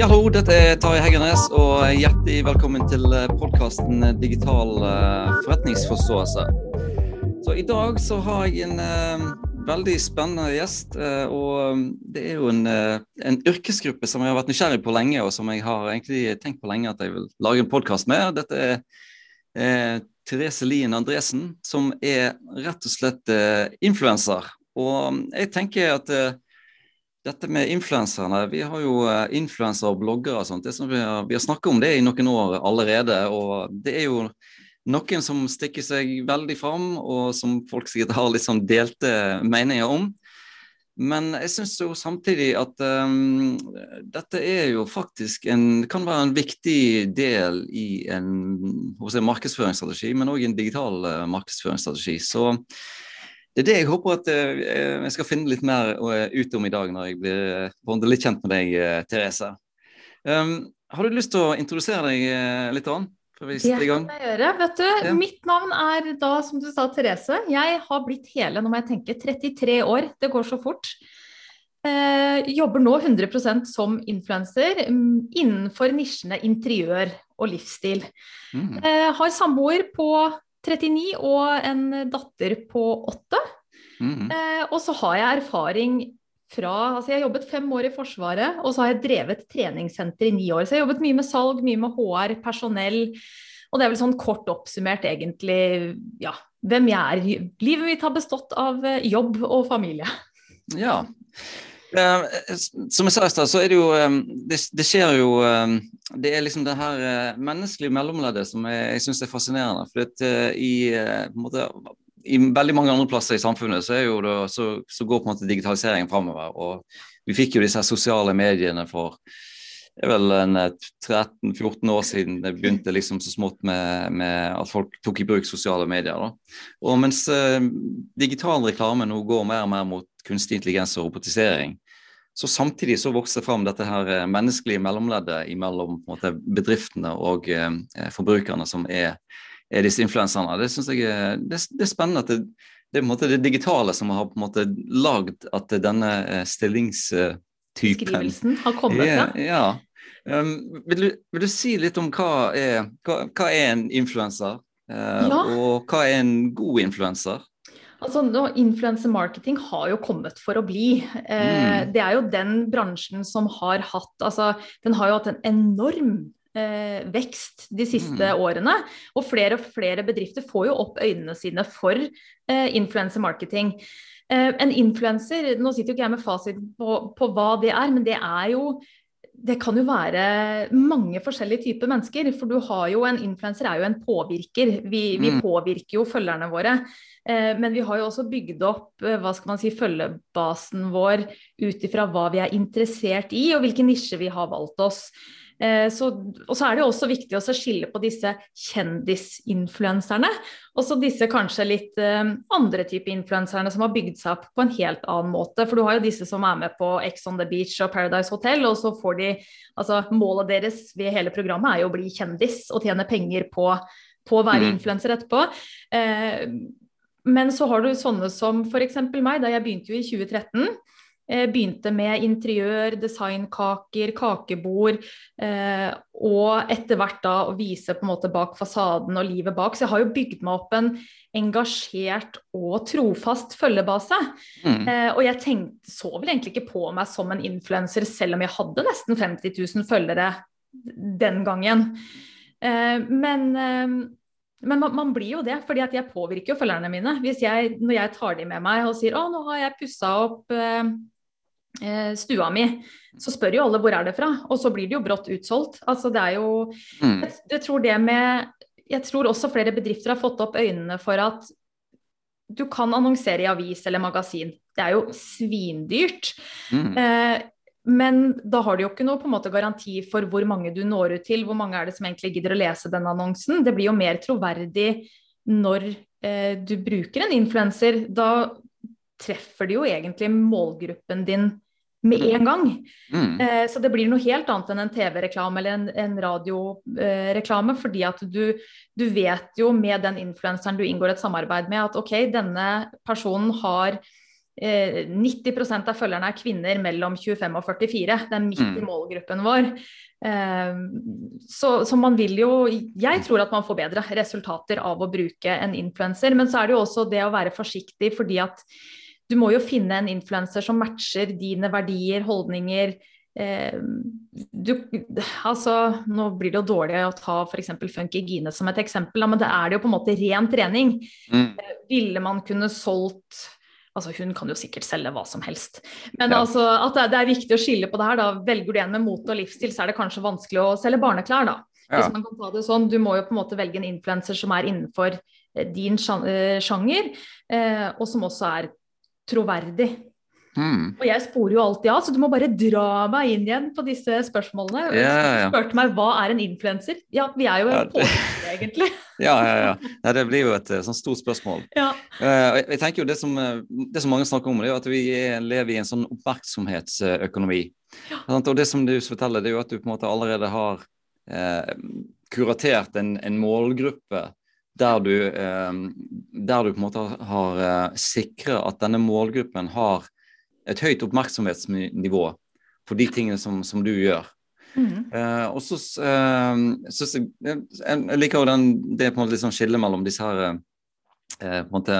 Hallo, dette er Tarjei Heggernes, og hjertelig velkommen til podkasten Digital eh, forretningsforståelse. Så I dag så har jeg en uh, veldig spennende gjest. Uh, og Det er jo en, uh, en, yrkesgruppe som jeg har vært nysgjerrig på lenge, og som jeg har egentlig tenkt på lenge at jeg vil lage en podkast med. Dette er Therese Lien Andresen, som er rett og slett influenser. Og jeg tenker at dette med influenserne. Vi har jo eh, influensere og bloggere og sånt. Vi har, vi har snakket om det i noen år allerede. Og det er jo noen som stikker seg veldig fram, og som folk sikkert har litt sånn delte meninger om. Men jeg syns jo samtidig at um, dette er jo faktisk en kan være en viktig del i en si, markedsføringsstrategi, men òg en digital uh, markedsføringsstrategi. Så det er det jeg håper at uh, jeg skal finne litt mer uh, ut om i dag, når jeg blir uh, litt kjent med deg, Therese. Um, har du lyst til å introdusere deg litt? Ann? Det kan jeg gjøre. vet du. Ja. Mitt navn er da, som du sa, Therese. Jeg har blitt hele, nå må jeg tenke, 33 år. Det går så fort. Eh, jobber nå 100% som influenser um, innenfor nisjene interiør og livsstil. Mm. Eh, har samboer på 39 og en datter på 8. Mm. Eh, og så har jeg erfaring fra Altså jeg har jobbet fem år i Forsvaret, og så har jeg drevet treningssenter i ni år. Så jeg har jobbet mye med salg, mye med HR, personell. Og det er vel sånn kort oppsummert egentlig ja, hvem jeg er. Livet mitt har bestått av eh, jobb og familie. Ja. Uh, som jeg sa i stad, så er det jo um, det, det, skjer jo um, Det er liksom det her menneskelige mellomleddet som jeg, jeg syns er fascinerende. For at, i, måte, i, veldig mange andre plasser i samfunnet så, det, så, så går på en måte digitaliseringen framover. Og vi fikk jo disse sosiale mediene for det er vel en 13-14 år siden det begynte liksom så smått med, med, at folk tok i bruk sosiale medier. Da. Og mens digital reklame nå går mer og mer mot kunstig intelligens og robotisering, så Samtidig så vokser fram dette her eh, menneskelige mellomleddet mellom bedriftene og eh, forbrukerne, som er, er disse influenserne. Det synes jeg er, det, det er spennende at det, det, er det digitale som har på en måte lagd at denne eh, stillingstypen Skrivelsen har kommet, ja. ja. Um, vil, du, vil, du, si litt om hva er, hva, hva er en influenser, uh, ja. og hva er en god influenser? Altså, Influencer marketing har jo kommet for å bli. Eh, mm. Det er jo den bransjen som har hatt altså, Den har jo hatt en enorm eh, vekst de siste mm. årene. Og flere og flere bedrifter får jo opp øynene sine for eh, influencer marketing. Eh, en influenser, nå sitter jo ikke jeg med fasit på, på hva det er, men det er jo det kan jo være mange forskjellige typer mennesker. For du har jo en influenser er jo en påvirker. Vi, vi mm. påvirker jo følgerne våre. Eh, men vi har jo også bygd opp eh, hva skal man si, følgebasen vår ut ifra hva vi er interessert i, og hvilken nisje vi har valgt oss. Eh, så, og så er det jo også viktig å skille på disse kjendisinfluenserne, og så disse kanskje litt uh, andre type influenserne som har bygd seg opp på en helt annen måte. For du har jo disse som er med på Ex on the Beach og Paradise Hotel, og så får de Altså målet deres ved hele programmet er jo å bli kjendis og tjene penger på, på å være mm. influenser etterpå. Eh, men så har du sånne som f.eks. meg, da jeg begynte jo i 2013. Eh, begynte med interiør, designkaker, kakebord, eh, og etter hvert da å vise på en måte bak fasaden og livet bak. Så jeg har jo bygd meg opp en engasjert og trofast følgebase. Mm. Eh, og jeg tenkte, så vel egentlig ikke på meg som en influenser, selv om jeg hadde nesten 50 000 følgere den gangen. Men men man, man, blir jo det, fordi jeg påvirker jo følgerne mine. Hvis jeg, når jeg tar de med meg og sier å, nå har jeg pussa opp Eh, stua mi, så spør jo alle hvor er det fra, og så blir det jo brått utsolgt. Altså det er jo mm. jeg, jeg, tror det med Jeg tror også flere bedrifter har fått opp øynene for at du kan annonsere i avis eller magasin. Det er jo svindyrt. Mm. Eh, men da har du jo ikke noe på en måte garanti for hvor mange du når ut til. Hvor mange er det som egentlig gidder å lese den annonsen? Det blir jo mer troverdig når eh, du bruker en influenser. Da treffer det jo egentlig målgruppen din med mm. en gang. Mm. Eh, så det blir noe helt annet enn en TV-reklame eller en, en radioreklame. Eh, fordi at du, du, vet jo med den influenseren du inngår et samarbeid med, at ok, denne personen har eh, 90% av følgerne er kvinner mellom 25 og 44. Det er midt i Mm. målgruppen vår. Eh, så, så man vil jo Jeg tror at man får bedre resultater av å bruke en influenser. Men så er det jo også det å være forsiktig, fordi at du må jo finne en influenser som matcher dine verdier, holdninger. Eh, du, altså, nå blir det jo dårlig å ta f.eks. Funky Gine som et eksempel, men det er det jo på en måte ren trening. Mm. Ville man kunne solgt Altså Hun kan jo sikkert selge hva som helst. Men Ja. altså, at det, det er viktig å skille på det her. da, Velger du en med mote og livsstil, så er det kanskje vanskelig å selge barneklær. da. Ja. Hvis man kan ta det sånn, Du må jo på en måte velge en influenser som er innenfor eh, din eh, sjanger, eh, og som også er troverdig. Mm. Og jeg sporer jo alltid av, så du må bare dra meg inn igjen på disse spørsmålene. Ja, ja, ja. Du spurte meg hva er en influenser? Ja, vi er jo Ja, en det- pådriver, egentlig. Ja, ja, ja. Det blir jo et sånn stort spørsmål. Ja. Eh, jeg, jeg tenker jo Det som, eh, det som mange snakker om, det er jo at vi er, lever i en sånn oppmerksomhetsøkonomi. Og det som du forteller, det er jo at du på en måte allerede har uh, kuratert en, en målgruppe der du, eh, der du på en måte har eh, sikra at denne målgruppen har et høyt oppmerksomhetsnivå på de tingene som, som du gjør. Mm. Eh, og så synes jeg, jeg, liker jo den, det på en måte liksom skillet skille mellom disse her eh, på en måte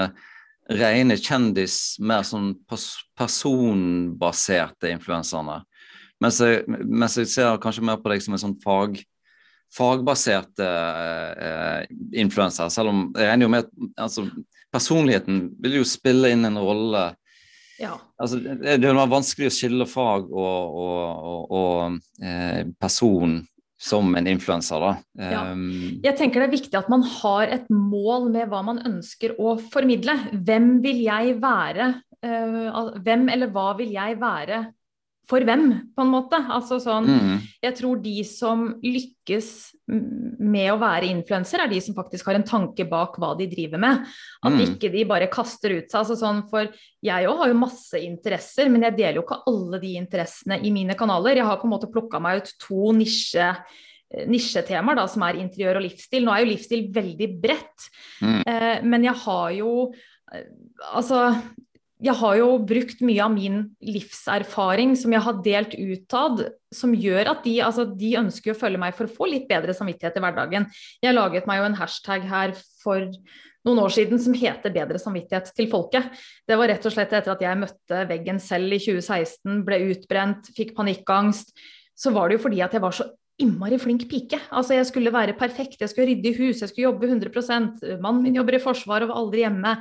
rene kjendis, mer sånn pers personbaserte influenserne. Mens jeg, mens jeg ser kanskje mer på deg som en sånn fag, fagbaserte eh, influenser. Selv om jeg regner jo med at altså, personligheten vil jo spille inn en rolle ja. Altså, det er jo vanskelig å skille fag og, og, og, og eh, person som en influenser, da. Ja. Um, Jeg tenker det er viktig at man har et mål med hva man ønsker å formidle. Hvem vil jeg være? eh, hvem eller hva vil jeg være for hvem, på en måte? Altså sånn, mm, Jeg tror de som lykkes med å være influenser, er de som faktisk har en tanke bak hva de driver med. At Mm. ikke de bare kaster ut seg. Altså sånn, for jeg òg har jo masse interesser, men jeg deler jo ikke alle de interessene i mine kanaler. Jeg har på en måte plukka meg ut to nisje eh, nisjetemaer da, som er interiør og livsstil. Nå er jo livsstil veldig bredt, Mm. eh, men jeg har jo eh, Altså, jeg har jo brukt mye av min livserfaring som jeg har delt utad, som gjør at de, altså, de ønsker å følge meg for å få litt bedre samvittighet i hverdagen. Jeg laget meg jo en hashtag her for noen år siden som heter 'bedre samvittighet til folket'. Det var rett og slett etter at jeg møtte veggen selv i 2016, ble utbrent, fikk panikkangst. Så var det jo fordi at jeg var så innmari flink pike. Altså Jeg skulle være perfekt, jeg skulle rydde i hus, jeg skulle jobbe 100% Mannen min jobber i Forsvaret og var aldri hjemme.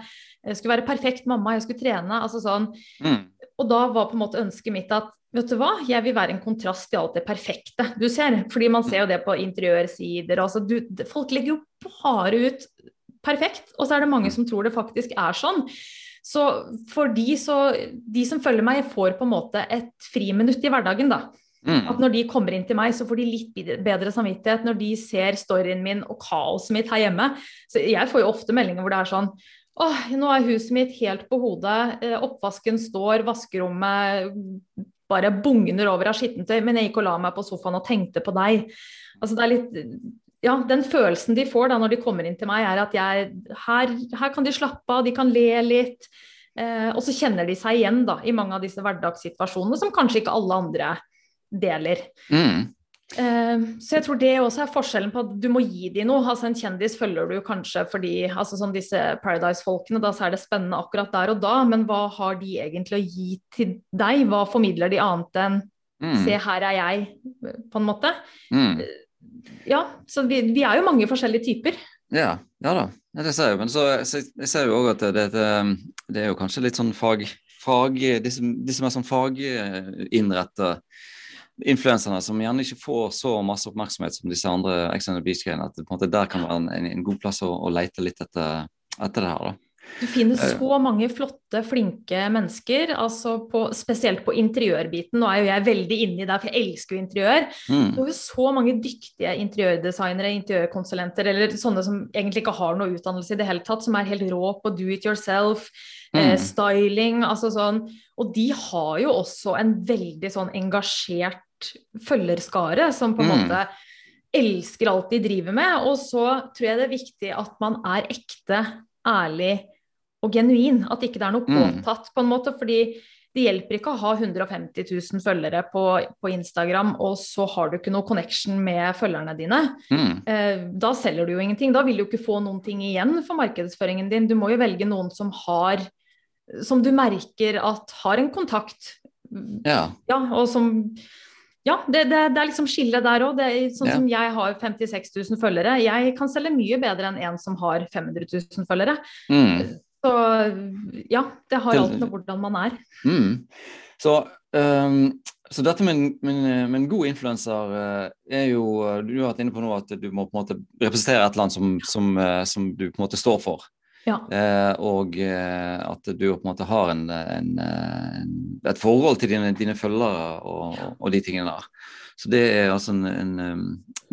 Jeg skulle være perfekt mamma, jeg skulle trene. altså sånn. mm, Og da var på en måte ønsket mitt at vet du hva, jeg vil være en kontrast til alt det perfekte du ser. Fordi man ser jo det på interiørsider. Altså du, folk legger jo bare ut perfekt, og så er det mange som tror det faktisk er sånn. Så for de, så, de som følger meg, får på en måte et friminutt i hverdagen, da. Mm, At når de kommer inn til meg, så får de litt bedre samvittighet når de ser storyen min og kaoset mitt her hjemme. Så jeg får jo ofte meldinger hvor det er sånn Åh, nå er huset mitt helt på hodet. eh, Oppvasken står, vaskerommet bare bugner over av skittentøy. Men jeg gikk og la meg på sofaen og tenkte på deg. Altså det er litt ja, den følelsen de får da når de kommer inn til meg, er at jeg, her, her kan de slappe av, de kan le litt. Eh, og så kjenner de seg igjen da, i mange av disse hverdagssituasjonene som kanskje ikke alle andre deler. mm, Eh, så jeg tror det også er forskjellen på at du må gi dem noe. Altså En kjendis følger du kanskje fordi altså som disse Paradise-folkene, da så er det spennende akkurat der og da, men hva har de egentlig å gi til deg? Hva formidler de annet enn mm, 'se, her er jeg', på en måte? mm. Ja, så vi, vi er jo mange forskjellige typer. Ja, ja da. Det ser jeg. Men så, så jeg ser jo òg at det, det, det er jo kanskje litt sånn fag, fag de, som, de som er sånn faginnretta influenserne, som gjerne ikke får så masse oppmerksomhet som disse andre Ex on the Beach-greiene, at det på en måte der kan være en, en god plass å, å lete litt etter, etter det her. da. Du finner Eh. så mange flotte, flinke mennesker, altså på, spesielt på interiørbiten. Nå er jo jeg veldig inni der, for jeg elsker jo interiør. Mm. Du har jo så mange dyktige interiørdesignere, interiørkonsulenter, eller sånne som egentlig ikke har noe utdannelse i det hele tatt, som er helt rå på do it yourself, Mm. styling, altså sånn. Og de har jo også en veldig sånn engasjert følgerskare, som på en Mm. måte elsker alt de driver med. Og så tror jeg det er viktig at man er ekte, ærlig og genuin. At ikke det er noe Mm. påtatt, på en måte. Fordi det hjelper ikke å ha 150 000 følgere på, på Instagram, og så har du ikke noe connection med følgerne dine. Mm. Eh, da selger du jo ingenting. Da vil du ikke få noen ting igjen for markedsføringen din. Du må jo velge noen som har Som du merker at har en kontakt. Ja. Ja, og som Ja, det, det, det er liksom skille der òg. Sånn Ja. som jeg har 56 000 følgere. Jeg kan selge mye bedre enn en som har 500 000 følgere. Mm. Så ja, det har alt med hvordan man er. Mm. Så, um, så dette med, en- god influenser eh, er jo Du har vært inne på nå at du må på en måte representere et land som, som, eh, som du på en måte står for. Ja. Eh, og eh, at du på en måte har en, en, en, et forhold til dine, dine følgere og, og de tingene der. Så det er altså en, en em,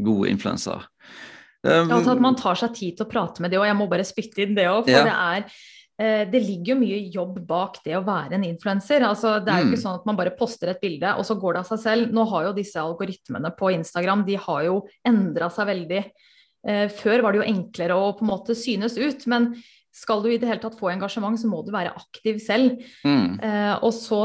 god influenser. Um, Ja, at man tar seg tid til å prate med det, og jeg må bare spytte inn det òg. For Ja. det er eh, det ligger jo mye jobb bak det å være en influenser. Altså, det er jo Mm. ikke sånn at man bare poster et bilde, og så går det av seg selv. Nå har jo disse algoritmene på Instagram de har jo endra seg veldig. Eh, før var det jo enklere å på en måte synes ut, men skal du i det hele tatt få engasjement, så må du være aktiv selv. mm, Uh, og så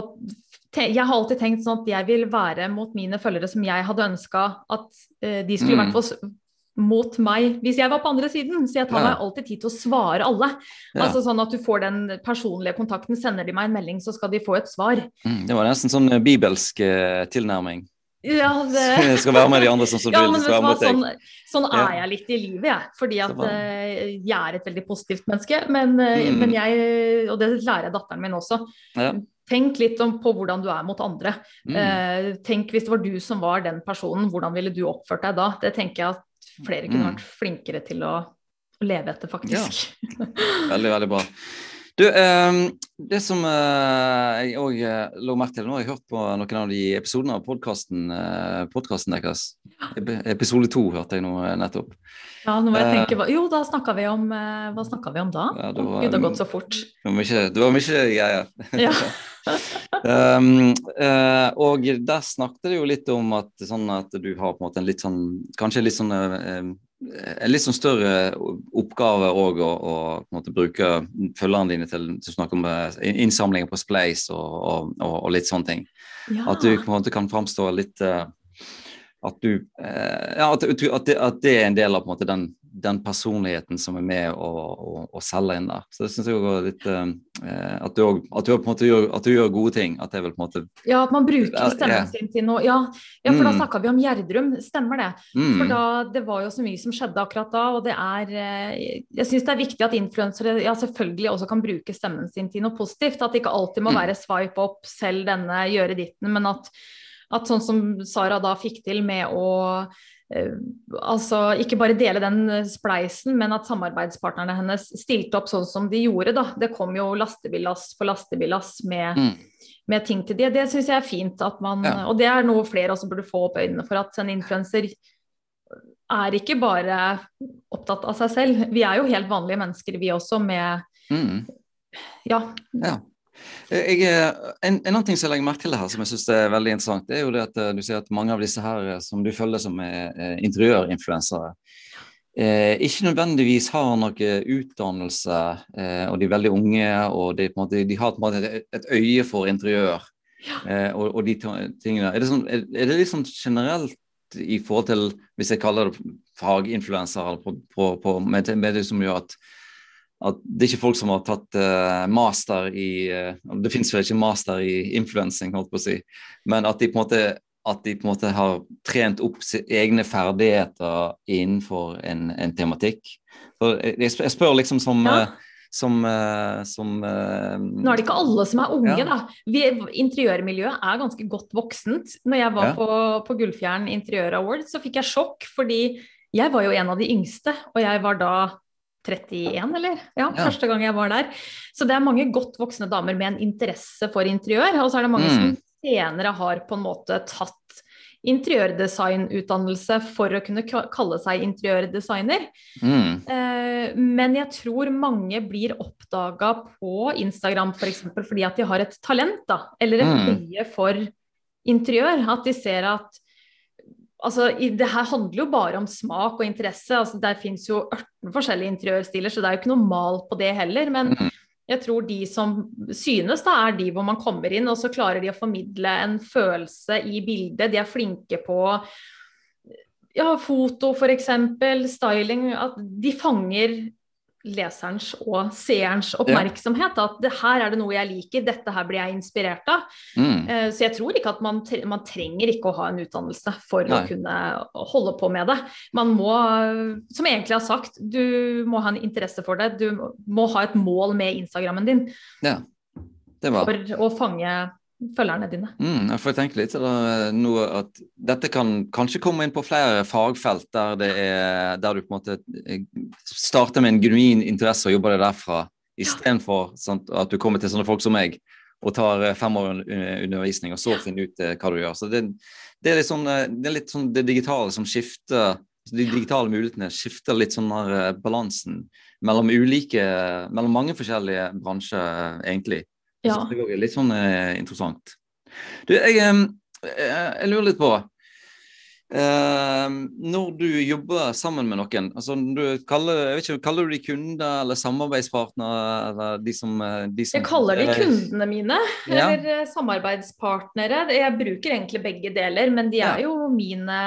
Jeg har alltid tenkt sånn at jeg vil være mot mine følgere som jeg hadde ønska at uh, de skulle Mm. vært mot meg hvis jeg var på andre siden. Så jeg tar Ja. meg alltid tid til å svare alle. ja. Altså sånn at du får den personlige kontakten. Sender de meg en melding, så skal de få et svar. mm, det var nesten sånn bibelsk eh, tilnærming. Ja, det... Jeg skal være med de andre som Ja, vil. men skal være mot deg. sånn, sånn Ja. er jeg litt i livet, jeg. Fordi at eh, jeg er et veldig positivt menneske. Men, uh, Mm. men jeg, og det lærer jeg datteren min også. Ja. Tenk litt om, på hvordan du er mot andre. Mm. Uh, tenk hvis det var du som var den personen, hvordan ville du oppført deg da? Det tenker jeg at flere kunne Mm. vært flinkere til å leve etter, faktisk. Veldig, veldig bra. Du, eh, det som eh, jeg òg eh, lå merke til Nå har jeg hørt på noen av de episodene av podkasten eh, deres. Ep- Episode to hørte jeg nå nettopp. Ja, nå må jeg tenke, hva, Jo, da snakka vi om Hva snakka vi om da? Ja, det var- Gud, det har gått så fort. Det var mye, det var mye greier. Ja. Um, eh, og der snakket det jo litt om at, sånn at du har på en måte en litt sånn Kanskje litt sånn en litt sånn større oppgave òg å, å måte bruke følgerne dine til å snakke om eh, innsamlinger på Splace og, og, og, og litt sånne ting. Ja. At du måte kan framstå litt uh, At du uh, Ja, at, at, det, at det er en del av på en måte den, den personligheten som er med å, å, å selge inn der. Så det syns jeg òg er litt eh, at, du at, du på en måte gjør, at du gjør gode ting. At det er vel på en måte Ja, at man bruker stemmen sin til noe. Ja, ja for da Mm. snakka vi om Gjerdrum, stemmer det? mm, For da, det var jo så mye som skjedde akkurat da, og det er eh, Jeg syns det er viktig at influensere ja, selvfølgelig også kan bruke stemmen sin til noe positivt. At det ikke alltid må Mm. være swipe opp, selv denne, gjøre ditten, men at, at sånn som Sara da fikk til med å eh, altså ikke bare dele den spleisen, men at samarbeidspartnerne hennes stilte opp sånn som de gjorde. da. Det kom jo lastebillass på lastebillass med, mm, med ting til de. Det syns jeg er fint at man Ja. Og det er noe flere også burde få opp øynene for, at en influenser er ikke bare opptatt av seg selv. Vi er jo helt vanlige mennesker, vi også, med mm. Ja. Ja. Jeg, eh, en, en annen ting som jeg legger merke til her, som jeg synes er veldig interessant, det er jo det at eh, du sier at mange av disse her eh, som du følger som er eh, interiørinfluensere, eh, ikke nødvendigvis har noe utdannelse, eh, og de er veldig unge, og de, måte, de har et, et øye for interiør. Eh, og, og de tingene. Er det, sånn, er, er det liksom generelt i forhold til, hvis jeg kaller det faginfluensere, på, på, på, med, med det som gjør at at det er ikke folk som har tatt uh, master i uh, Det finnes vel ikke master i influensing, holdt på å si, men at de på en måte, de på en måte har trent opp egne ferdigheter innenfor en, en tematikk. For jeg, jeg spør- liksom som Ja. eh, som, som Nå er det ikke alle som er unge, Ja. da. Vi, interiørmiljøet er ganske godt voksent. Når jeg var Ja. på, på Gullfjern Interiør Award, så fikk jeg sjokk, fordi jeg var jo en av de yngste, og jeg var da 31, eller? Ja, Ja. første gang jeg var der. Så det er mange godt voksne damer med en interesse for interiør, og så er det mange Mm. som senere har på en måte tatt interiørdesignutdannelse for å kunne kalle seg interiørdesigner. mm, Eh, men jeg tror mange blir oppdaga på Instagram f.eks. For eksempel, fordi at de har et talent, da, eller et Mm. for interiør. At de ser at Altså, i, det her handler jo bare om smak og interesse. altså Der fins jo 18 forskjellige interiørstiler, så det er jo ikke noe mal på det heller. Men Mm. Jeg tror de som synes, da, er de hvor man kommer inn, og så klarer de å formidle en følelse i bildet. De er flinke på ja, foto f.eks., styling. At de fanger leserens og seerens oppmerksomhet. At det her er det noe jeg liker, dette her blir jeg inspirert av. Mm. Eh, så jeg tror ikke at man, man, trenger ikke å ha en utdannelse for Nei. å kunne holde på med det. Man må, som jeg egentlig har sagt, du må ha en interesse for det. Du må ha et mål med Instagrammen din. Ja, det var. For å fange følgerne dine. Mm, jeg får tenke litt noe at Dette kan kanskje komme inn på flere fagfelt der, det er, der du på en måte eh, starter med en genuin interesse og jobber deg derfra, istedenfor ja. at du kommer til sånne folk som meg og tar eh, fem år undervisning og så finner ut eh, hva du gjør. Så det, det, er, litt sånn, det er litt sånn det digitale som skifter altså De digitale mulighetene skifter litt sånn der balansen mellom ulike, mellom mange forskjellige bransjer, egentlig. Ja. Så det er litt sånn eh, interessant. Du, jeg, eh, jeg, lurer litt på eh, Når du jobber sammen med noen, altså du kaller, jeg vet ikke, kaller du de kunder eller samarbeidspartnere? Eller de som, eh, de som jeg kaller de kundene mine, ja. eller eh, samarbeidspartnere. Jeg bruker egentlig begge deler, men de er ja. jo mine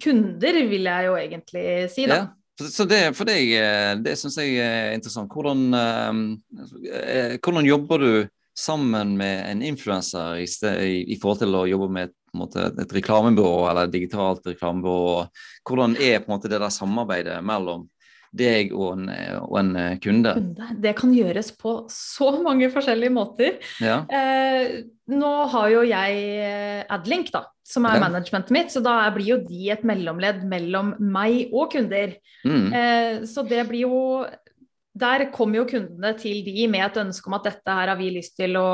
kunder, vil jeg jo egentlig si. da. Ja. Så det, for deg, det syns jeg er interessant. Hvordan, eh, hvordan jobber du sammen med en influenser i, i, i, forhold til å jobbe med et, måte, et reklamebyrå eller et digitalt reklamebyrå? Hvordan er på en måte det der samarbeidet mellom deg og en, og en kunde? Det kan gjøres på så mange forskjellige måter. Ja. Eh, nå har jo jeg eh, Adlink, da, som er ja. managementet mitt, så da blir jo de et mellomledd mellom meg og kunder. Mm. Eh, så det blir jo der kommer jo kundene til de med et ønske om at dette her har vi lyst til å,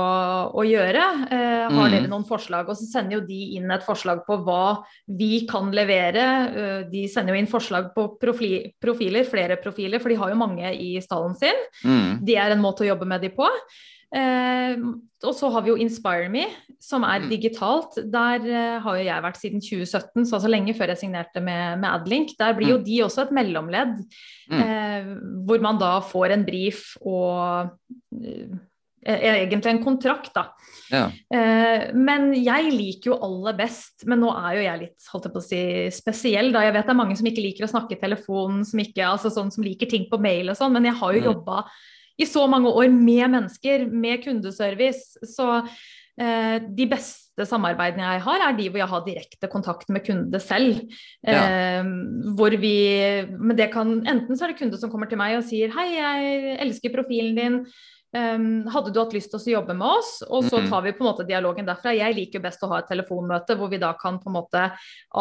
å gjøre. Eh, har mm. dere noen forslag? Og så sender jo de inn et forslag på hva vi kan levere. Eh, de sender jo inn forslag på profil, profiler, flere profiler, for de har jo mange i stallen sin. Mm. Det er en måte å jobbe med de på. Eh, og så har vi jo Inspire Me, som er mm. digitalt. Der eh, har jo jeg vært siden 2017, så altså lenge før jeg signerte med, med Adlink. Der blir jo mm. de også et mellomledd, mm. eh, hvor man da får en brief og eh, e-, egentlig en kontrakt, da. Ja. Eh, men jeg liker jo aller best, men nå er jo jeg litt holdt jeg på å si, spesiell. da Jeg vet det er mange som ikke liker å snakke i telefonen, som ikke, altså sånn som liker ting på mail og sånn, men jeg har jo mm. jobba i så mange år med mennesker, med kundeservice. Så eh, de beste samarbeidene jeg har, er de hvor jeg har direkte kontakt med kunde selv. Ja. Eh, hvor vi Men det kan Enten så er det kunde som kommer til meg og sier hei, jeg elsker profilen din. Um, hadde du hatt lyst til å jobbe med oss? Og så tar vi på en måte dialogen derfra. Jeg liker best å ha et telefonmøte hvor vi da kan på en måte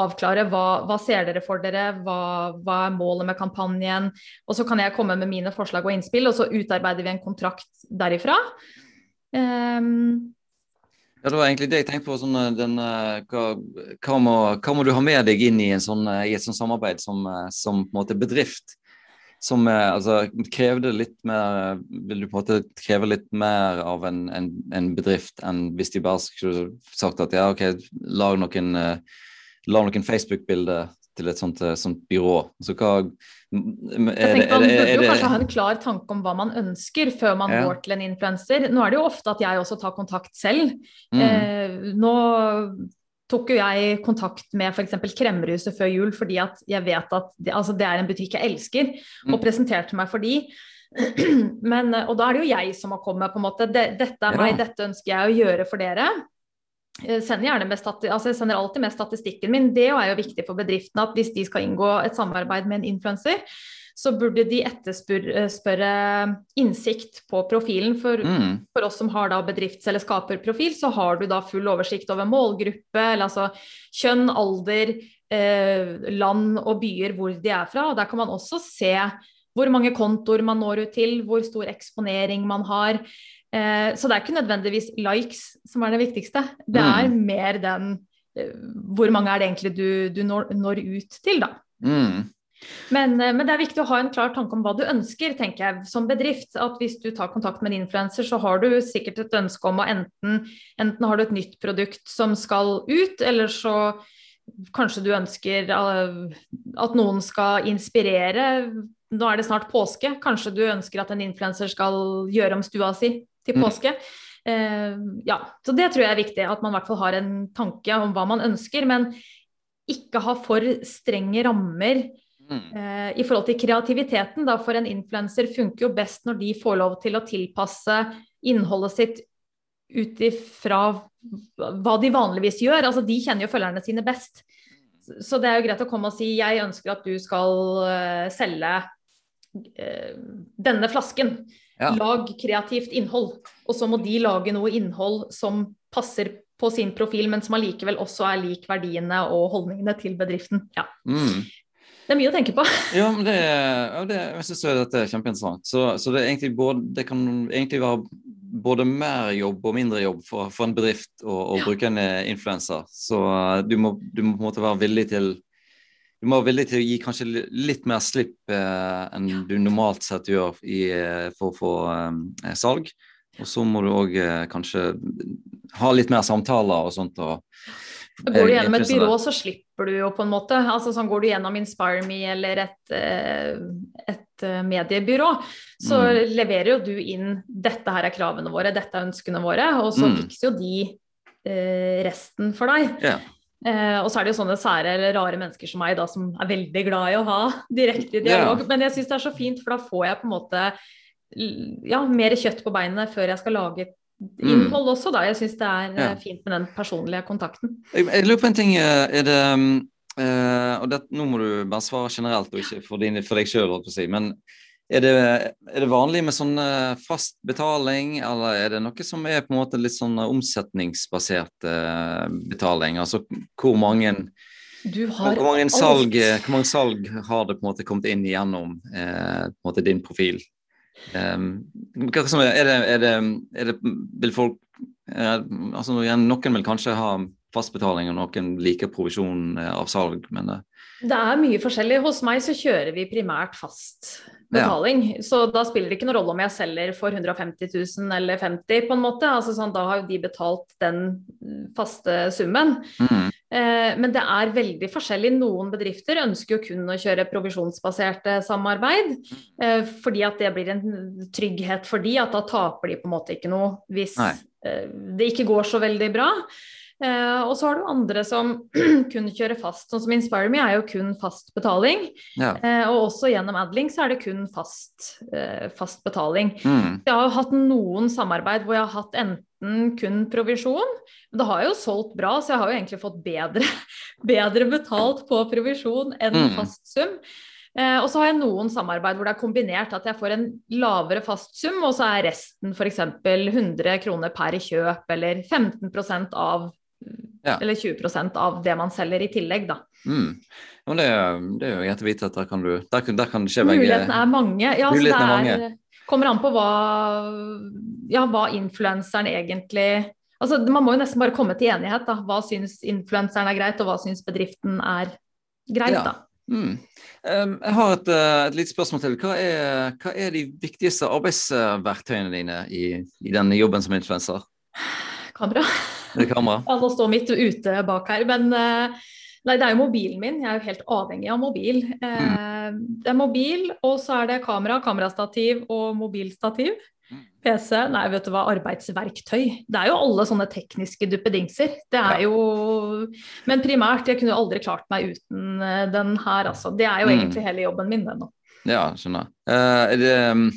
avklare hva, hva ser dere for dere, hva, hva, er målet med kampanjen. Og så kan jeg komme med mine forslag og innspill, og så utarbeider vi en kontrakt derifra. Um, ja, Det var egentlig det jeg tenkte på. Sånn, eh, den, eh, hva, hva, må, hva, må, du ha med deg inn i, sånn, eh, i et sånt samarbeid som, som en bedrift? Som altså, krevde litt mer Vil du på en måte kreve litt mer av en, en, en bedrift enn hvis de bare skulle sagt at ja, OK, lag noen, uh, noen Facebook-bilder til et sånt, sånt, byrå. Så hva er, Man burde jo kanskje ha en klar tanke om hva man ønsker før man ja. går til en influenser. Nå er det jo ofte at jeg også tar kontakt selv. Mm. Eh, nå tok jo jeg kontakt med f.eks. Kremmerhuset før jul fordi at jeg vet at det, altså det er en butikk jeg elsker, og mm. presenterte meg for de. Men, og da er det jo jeg som har kommet, på en måte. Dette er meg, dette ønsker jeg å gjøre for dere. Jeg sender, altså jeg sender alltid med statistikken min. Det er jo viktig for bedriftene at hvis de skal inngå et samarbeid med en influenser, så burde de etterspørre innsikt på profilen. For, mm. for, oss som har da bedrifts- eller skaperprofil, så har du da full oversikt over målgruppe, eller altså kjønn, alder, eh, land og byer hvor de er fra. Og der kan man også se hvor mange kontoer man når ut til, hvor stor eksponering man har. Eh, så det er ikke nødvendigvis likes som er det viktigste. Det mm. er mer den eh, Hvor mange er det egentlig du, du når, når, ut til, da. Mm. Men, eh, men, det er viktig å ha en klar tanke om hva du ønsker, tenker jeg, som bedrift. At hvis du tar kontakt med en influenser, så har du sikkert et ønske om å enten, enten har du et nytt produkt som skal ut, eller så kanskje du ønsker eh, at noen skal inspirere nå er det snart påske. Kanskje du ønsker at en influenser skal gjøre om stua si til Mm. påske. Eh, ja, så det tror jeg er viktig. At man i hvert fall har en tanke om hva man ønsker. Men ikke ha for strenge rammer Mm. eh, i forhold til kreativiteten. Da, for en influenser funker jo best når de får lov til å tilpasse innholdet sitt ut ifra hva de vanligvis gjør. Altså, de kjenner jo følgerne sine best. Så det er jo greit å komme og si jeg ønsker at du skal eh, selge eh, denne flasken. Ja. Lag kreativt innhold. Og så må de lage noe innhold som passer på sin profil, men som allikevel også er lik verdiene og holdningene til bedriften. Ja. Mm. Det er mye å tenke på. Ja, men det, ja, det, jeg syns dette er kjempeinteressant. Så, så det, både, det kan egentlig være både mer jobb og mindre jobb for, for en bedrift å, å bruke en eh, influenser. Så eh, du må, du må på en måte være villig til du må være villig til å gi kanskje litt mer slipp eh, enn du normalt sett gjør i, eh, for å få eh, salg. Og så må du òg eh, kanskje ha litt mer samtaler og sånt. Og, Går du gjennom et byrå, så slipper du jo på en måte. Altså sånn Går du gjennom InspireMe eller et, eh, et eh, mediebyrå, så Mm. leverer jo du inn 'dette her er kravene våre, dette er ønskene våre', og så Mm. fikser jo de eh, resten for deg. Yeah. Eh, og så er det jo sånne sære eller rare mennesker som meg da, som er veldig glad i å ha direkte dialog. Yeah. Men jeg syns det er så fint, for da får jeg på en måte ja, mer kjøtt på beinene før jeg skal lage Mm. Innhold også, da. Jeg syns det er eh, Ja. fint med den personlige kontakten. Jeg, lurer på en ting. eh, Er det eh, og det, Nå må du bare svare generelt, og ikke for, din, for deg sjøl, si. Men er det, er det vanlig med sånn eh, fast betaling, eller er det noe som er på en måte litt sånn omsetningsbasert uh, betaling? Altså hvor mange, Du har hvor mange, salg, eh, hvor mange salg har det på en måte kommet inn gjennom uh, måte din profil? Um, er, det, er, det, er det Vil folk er, altså Noen vil kanskje ha fastbetaling, og noen liker provisjon eh, av salg, men eh, Det er mye forskjellig. Hos meg så kjører vi primært fast betaling. Så da spiller det ikke noen rolle om jeg selger for 150 000 eller 50 på en måte. Altså sånn, da har jo de betalt den mm, faste summen. mm, Eh, men det er veldig forskjellig. Noen bedrifter ønsker jo kun å kjøre provisjonsbaserte samarbeid. Eh, fordi at det blir en trygghet for de, at da taper de på en måte ikke noe hvis eh, det ikke går så veldig bra. Eh, og så har du andre som kun kjører fast. Sånn som InspireMe er jo kun fast betaling. ja. Eh, og også gjennom Adlink så er det kun fast, eh, fast betaling. Mm, Jeg har jo hatt noen samarbeid hvor jeg har hatt enten kun provisjon, men det har jo solgt bra, så jeg har jo egentlig fått bedre, bedre betalt på provisjon enn Mm. fast sum. Eh, og så har jeg noen samarbeid hvor det er kombinert at jeg får en lavere fast sum, og så er resten f.eks. 100 kroner per kjøp, eller 15% av Ja. eller 20% av det man selger i tillegg, da. mm. Ja, det, det er jo greit å vite at der kan, du, der, der kan det skje begge Mulighetene er mange. Ja, så Mulighetene det er er, kommer an på hva, ja, hva influenseren egentlig Altså, Man må jo nesten bare komme til enighet. da. Hva syns influenseren er greit, og hva syns bedriften er greit. Ja. da. Mm. Um, jeg har et, uh, et lite spørsmål til. Hva er, hva er de viktigste arbeidsverktøyene dine i, i den jobben som influenser? Kamera. Er kamera? Står mitt ute bak her, men eh, Nei, det er jo mobilen min. Jeg er jo helt avhengig av mobil. Mm. Det er mobil, og så er det kamera, kamerastativ og mobilstativ. Mm. PC, nei, vet du hva, arbeidsverktøy. Det er jo alle sånne tekniske duppedingser. Det er jo Men primært, jeg kunne jo aldri klart meg uten eh, den her, altså. Det er jo Mm. egentlig hele jobben min, den nå. Ja, skjønner. Uh, er det um,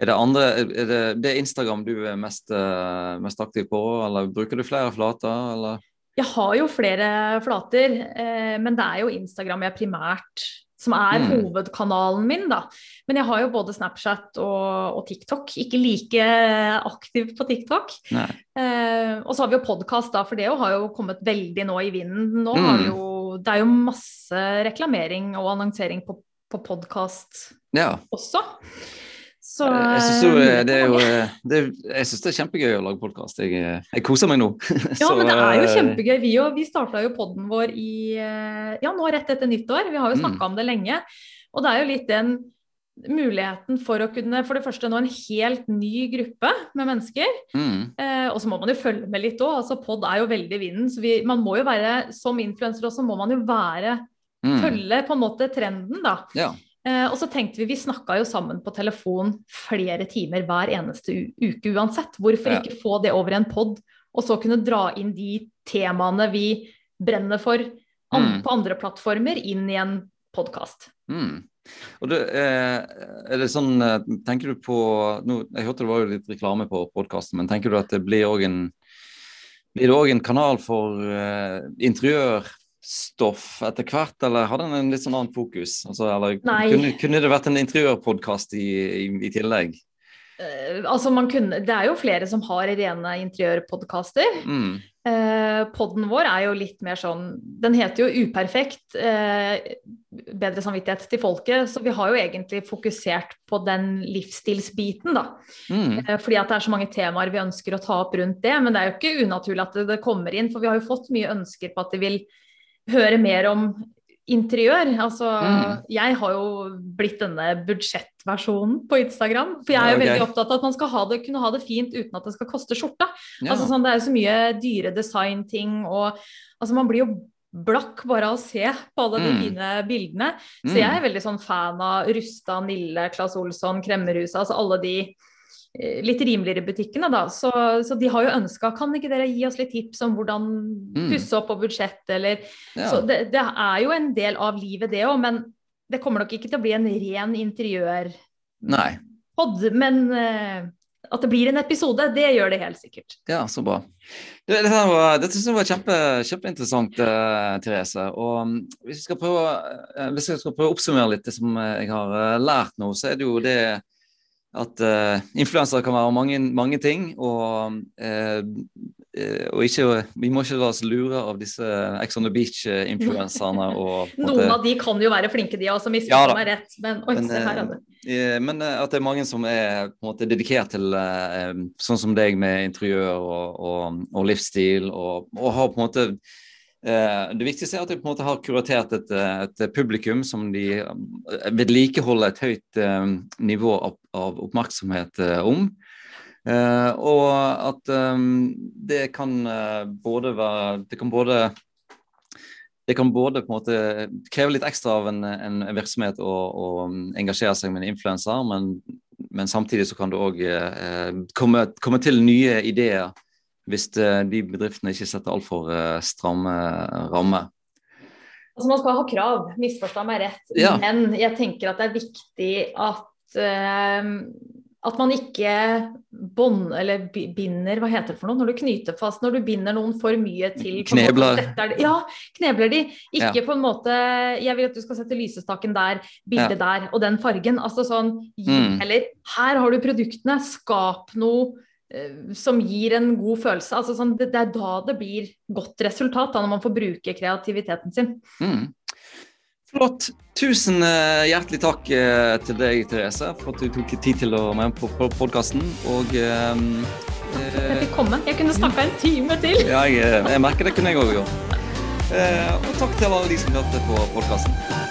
er det andre Er det, det er Instagram du er mest, uh, mest aktiv på, eller bruker du flere flater, eller? Jeg har jo flere flater, eh, men det er jo Instagram jeg primært som er Mm. hovedkanalen min, da. Men jeg har jo både Snapchat og, og TikTok. Ikke like aktiv på TikTok. Eh, og så har vi jo podkast, da, for det har jo kommet veldig nå i vinden. Nå Mm. jo, det er jo masse reklamering og annonsering på, på podkast Ja. også. Så jeg syns jo eh, eh, det er jo eh, det, Jeg synes det er kjempegøy å lage podkast. Jeg, jeg koser meg nå. Ja, men det er jo kjempegøy. Vi, jo, vi starta jo podden vår i ja, nå rett etter nyttår. Vi har jo Mm. om det lenge. Og det er jo litt den muligheten for å kunne for det første nå en helt ny gruppe med mennesker. Mm, Eh, og så må man jo følge med litt òg. Altså, pod er jo veldig vinden. Så vi, man må jo være, som influenser også, må man jo være mm, følge på en måte trenden, da. ja. Eh, og så tenkte vi, vi snakka jo sammen på telefon flere timer hver eneste uke uansett. Hvorfor ja. ikke få det over i en pod, og så kunne dra inn de temaene vi brenner for mm. på andre plattformer, inn i en podkast. Mm. Og det, eh, er det sånn, eh, tenker du på nå, Jeg hørte det var jo litt reklame på podkasten, men tenker du at det blir òg en, en kanal for uh, interiørstoff etter hvert, eller har den en litt sånn annen fokus? Altså, eller, kunne, kunne, det vært en interiørpodkast i, i, i tillegg? Uh, altså kunne, det er jo flere som har rene interiørpodkaster. Mm. Uh, podden vår er jo litt mer sånn Den heter jo Uperfekt. Uh, bedre samvittighet til folket. Så vi har jo egentlig fokusert på den livsstilsbiten, da. Mm. Fordi at det er så mange temaer vi ønsker å ta opp rundt det. Men det er jo ikke unaturlig at det, det kommer inn, for vi har jo fått mye ønsker på at de vil høre mer om interiør. Altså, mm. Jeg har jo blitt denne budsjettversjonen på Instagram. For jeg er jo okay. veldig opptatt av at man skal ha det, kunne ha det fint uten at det skal koste skjorta. Ja. Altså, sånn, det er jo så mye dyre designting og altså, Man blir jo blakk bare av å se på alle de mm. fine bildene. Så jeg er mm. veldig sånn fan av Rusta, Nille, Claes Olsson, Kremmerhuset. Altså alle de litt rimeligere butikkene, da. Så, så, de har jo ønska kan ikke dere gi oss litt tips om hvordan mm. pusse opp på budsjett, eller ja. Så det, det, er jo en del av livet, det òg, men det kommer nok ikke til å bli en ren interiør Nei. Men uh, at det blir en episode, det gjør det helt sikkert. Ja, så bra. Det, dette, var, det synes jeg var kjempe, kjempeinteressant, uh, Therese. Og um, hvis, vi skal prøve, uh, skal prøve å oppsummere litt det som jeg har lært nå, så er det jo det at uh, influensere kan være mange, mange ting. Og, uh, og ikke, vi må ikke la oss lure av disse Ex on the Beach-influenserne. Noen av de kan jo være flinke, de også, misforstå ja, meg rett. Men, oi, men, her er det. men at det er mange som er på en måte dedikert til sånn som deg med interiør og, og, og livsstil, og, og har på en måte Eh, det viktigste er at de på en måte har kuratert et, et publikum som de eh, vedlikeholder et høyt eh, nivå av, oppmerksomhet om. og at det kan både være Det kan både det kan både på en måte kreve litt ekstra av en, en virksomhet å, å, engasjere seg med en influenser, men, men, samtidig så kan det òg eh, komme, komme, til nye ideer hvis eh, de bedriftene ikke setter altfor eh, stramme rammer. Altså Man skal ha krav, misforstå meg rett, ja. men jeg tenker at det er viktig at uh, at man ikke bånd, eller binder Hva heter det for noe? Når du knyter fast, når du binder noen for mye til Knebler. ja, knebler de. Ikke ja. på en måte Jeg vil at du skal sette lysestaken der, bildet ja. der og den fargen. Altså sånn mm. Eller her har du produktene, skap noe Eh, som gir en god følelse. Altså sånn, det, det, er da det blir godt resultat, da, når man får bruke kreativiteten sin. Mm. Flott. Tusen uh, hjertelig takk uh, til deg, Therese, for at du tok tid til å være med på, på podkasten. Og uh, Jeg fikk komme. Jeg kunne snakka en time til. ja, jeg, jeg, merker det kunne jeg òg gjort. og takk til alle de som hørte på podkasten.